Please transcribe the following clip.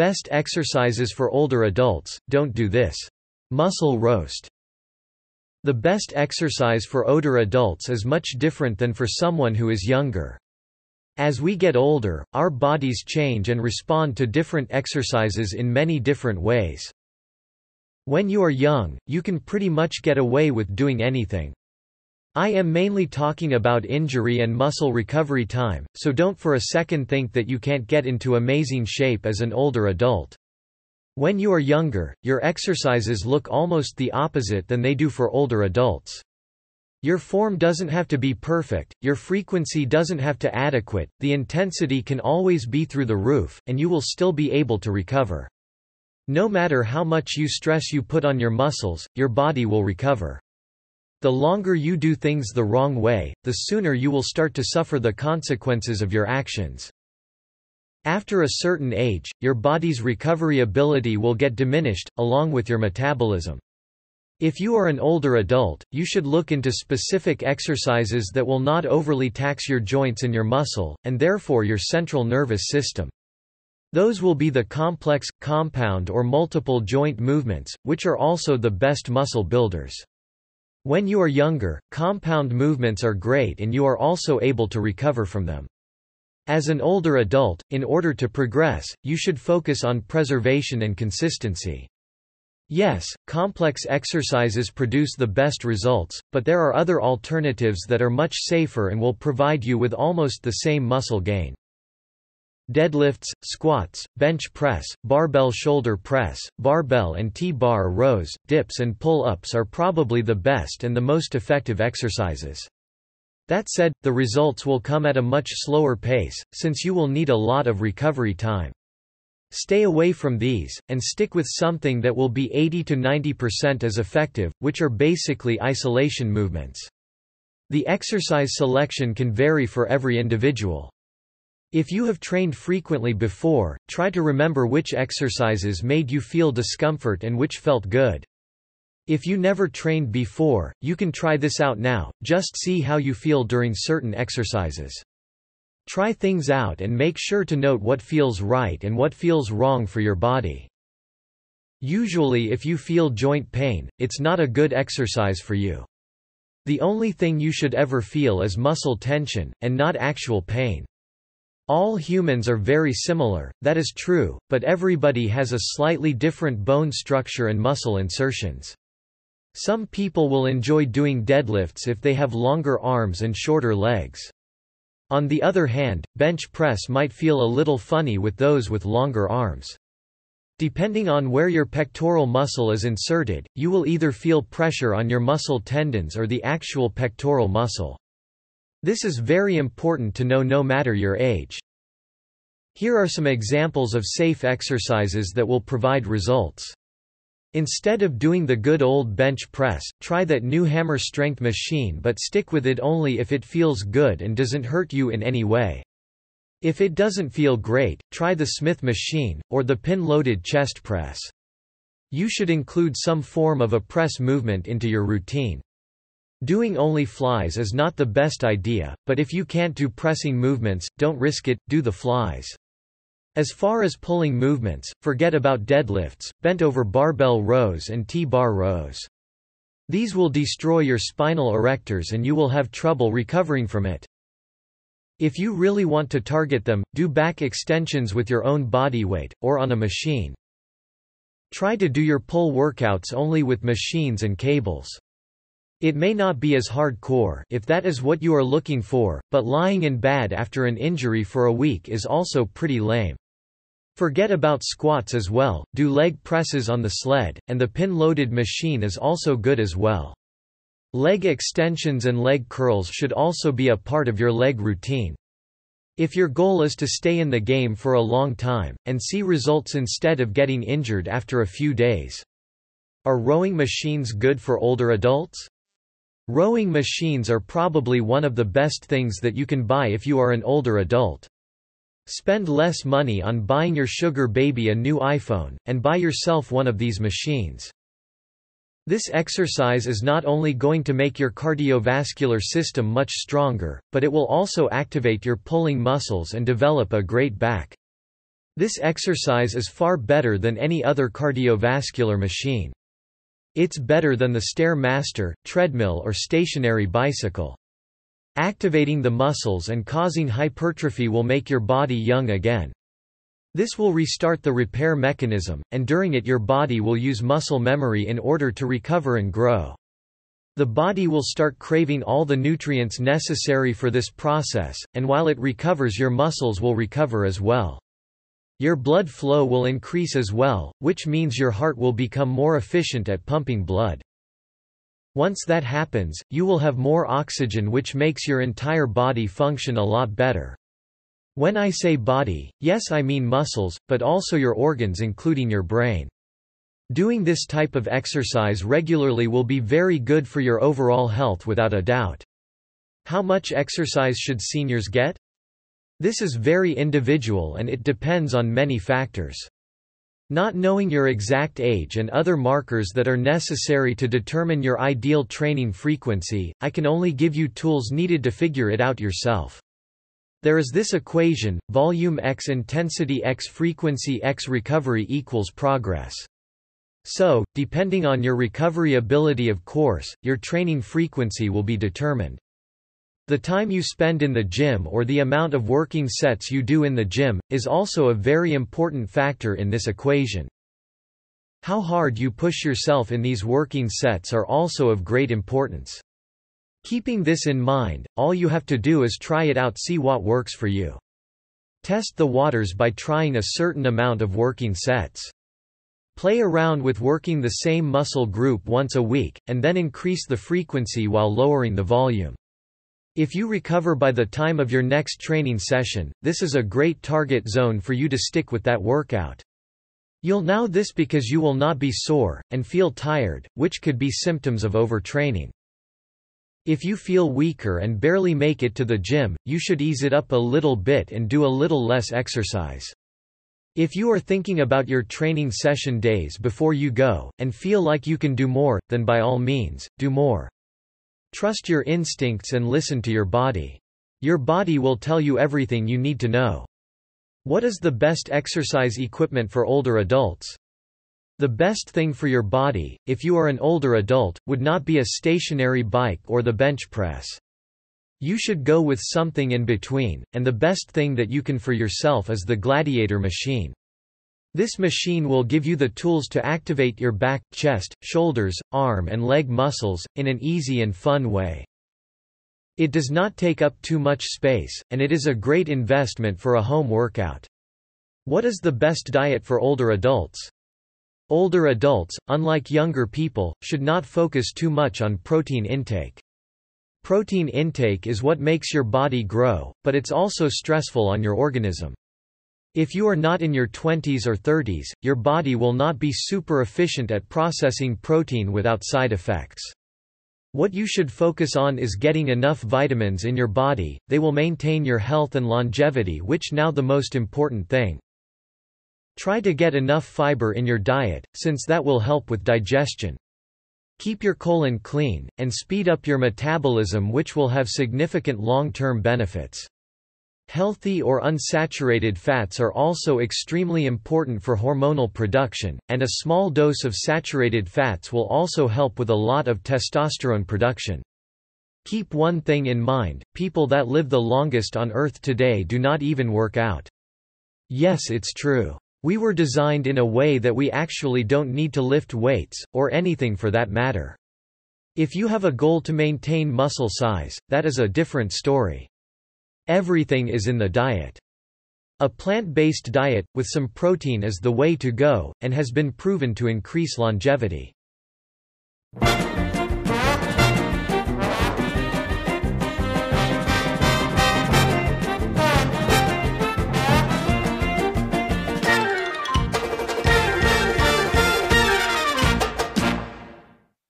Best exercises for older adults, don't do this. Muscle roast. The best exercise for older adults is much different than for someone who is younger. As we get older, our bodies change and respond to different exercises in many different ways. When you are young, you can pretty much get away with doing anything. I am mainly talking about injury and muscle recovery time, so don't for a second think that you can't get into amazing shape as an older adult. When you are younger, your exercises look almost the opposite than they do for older adults. Your form doesn't have to be perfect, your frequency doesn't have to adequate, the intensity can always be through the roof, and you will still be able to recover. No matter how much you stress you put on your muscles, your body will recover. The longer you do things the wrong way, the sooner you will start to suffer the consequences of your actions. After a certain age, your body's recovery ability will get diminished, along with your metabolism. If you are an older adult, you should look into specific exercises that will not overly tax your joints and your muscle, and therefore your central nervous system. Those will be the complex, compound or multiple joint movements, which are also the best muscle builders. When you are younger, compound movements are great and you are also able to recover from them. As an older adult, in order to progress, you should focus on preservation and consistency. Yes, complex exercises produce the best results, but there are other alternatives that are much safer and will provide you with almost the same muscle gain. Deadlifts, squats, bench press, barbell shoulder press, barbell and T-bar rows, dips and pull-ups are probably the best and the most effective exercises. That said, the results will come at a much slower pace, since you will need a lot of recovery time. Stay away from these, and stick with something that will be 80 to 90% as effective, which are basically isolation movements. The exercise selection can vary for every individual. If you have trained frequently before, try to remember which exercises made you feel discomfort and which felt good. If you never trained before, you can try this out now, just see how you feel during certain exercises. Try things out and make sure to note what feels right and what feels wrong for your body. Usually if you feel joint pain, it's not a good exercise for you. The only thing you should ever feel is muscle tension, and not actual pain. All humans are very similar, that is true, but everybody has a slightly different bone structure and muscle insertions. Some people will enjoy doing deadlifts if they have longer arms and shorter legs. On the other hand, bench press might feel a little funny with those with longer arms. Depending on where your pectoral muscle is inserted, you will either feel pressure on your muscle tendons or the actual pectoral muscle. This is very important to know no matter your age. Here are some examples of safe exercises that will provide results. Instead of doing the good old bench press, try that new hammer strength machine but stick with it only if it feels good and doesn't hurt you in any way. If it doesn't feel great, try the Smith machine, or the pin-loaded chest press. You should include some form of a press movement into your routine. Doing only flies is not the best idea, but if you can't do pressing movements, don't risk it, do the flies. As far as pulling movements, forget about deadlifts, bent over barbell rows and T-bar rows. These will destroy your spinal erectors and you will have trouble recovering from it. If you really want to target them, do back extensions with your own body weight, or on a machine. Try to do your pull workouts only with machines and cables. It may not be as hardcore if that is what you are looking for, but lying in bed after an injury for a week is also pretty lame. Forget about squats as well, do leg presses on the sled, and the pin-loaded machine is also good as well. Leg extensions and leg curls should also be a part of your leg routine. If your goal is to stay in the game for a long time, and see results instead of getting injured after a few days. Are rowing machines good for older adults? Rowing machines are probably one of the best things that you can buy if you are an older adult. Spend less money on buying your sugar baby a new iPhone, and buy yourself one of these machines. This exercise is not only going to make your cardiovascular system much stronger, but it will also activate your pulling muscles and develop a great back. This exercise is far better than any other cardiovascular machine. It's better than the Stairmaster, treadmill or stationary bicycle. Activating the muscles and causing hypertrophy will make your body young again. This will restart the repair mechanism, and during it your body will use muscle memory in order to recover and grow. The body will start craving all the nutrients necessary for this process, and while it recovers your muscles will recover as well. Your blood flow will increase as well, which means your heart will become more efficient at pumping blood. Once that happens, you will have more oxygen which makes your entire body function a lot better. When I say body, yes I mean muscles, but also your organs including your brain. Doing this type of exercise regularly will be very good for your overall health without a doubt. How much exercise should seniors get? This is very individual and it depends on many factors. Not knowing your exact age and other markers that are necessary to determine your ideal training frequency, I can only give you tools needed to figure it out yourself. There is this equation, volume x intensity x frequency x recovery equals progress. So, depending on your recovery ability of course, your training frequency will be determined. The time you spend in the gym or the amount of working sets you do in the gym, is also a very important factor in this equation. How hard you push yourself in these working sets are also of great importance. Keeping this in mind, all you have to do is try it out see what works for you. Test the waters by trying a certain amount of working sets. Play around with working the same muscle group once a week, and then increase the frequency while lowering the volume. If you recover by the time of your next training session, this is a great target zone for you to stick with that workout. You'll know this because you will not be sore, and feel tired, which could be symptoms of overtraining. If you feel weaker and barely make it to the gym, you should ease it up a little bit and do a little less exercise. If you are thinking about your training session days before you go, and feel like you can do more, then by all means, do more. Trust your instincts and listen to your body. Your body will tell you everything you need to know. What is the best exercise equipment for older adults? The best thing for your body, if you are an older adult, would not be a stationary bike or the bench press. You should go with something in between, and the best thing that you can for yourself is the Gladiator machine. This machine will give you the tools to activate your back, chest, shoulders, arm and leg muscles, in an easy and fun way. It does not take up too much space, and it is a great investment for a home workout. What is the best diet for older adults? Older adults, unlike younger people, should not focus too much on protein intake. Protein intake is what makes your body grow, but it's also stressful on your organism. If you are not in your 20s or 30s, your body will not be super efficient at processing protein without side effects. What you should focus on is getting enough vitamins in your body, they will maintain your health and longevity which now the most important thing. Try to get enough fiber in your diet, since that will help with digestion. Keep your colon clean, and speed up your metabolism which will have significant long-term benefits. Healthy or unsaturated fats are also extremely important for hormonal production, and a small dose of saturated fats will also help with a lot of testosterone production. Keep one thing in mind, people that live the longest on Earth today do not even work out. Yes it's true. We were designed in a way that we actually don't need to lift weights, or anything for that matter. If you have a goal to maintain muscle size, that is a different story. Everything is in the diet. A plant-based diet, with some protein is the way to go, and has been proven to increase longevity.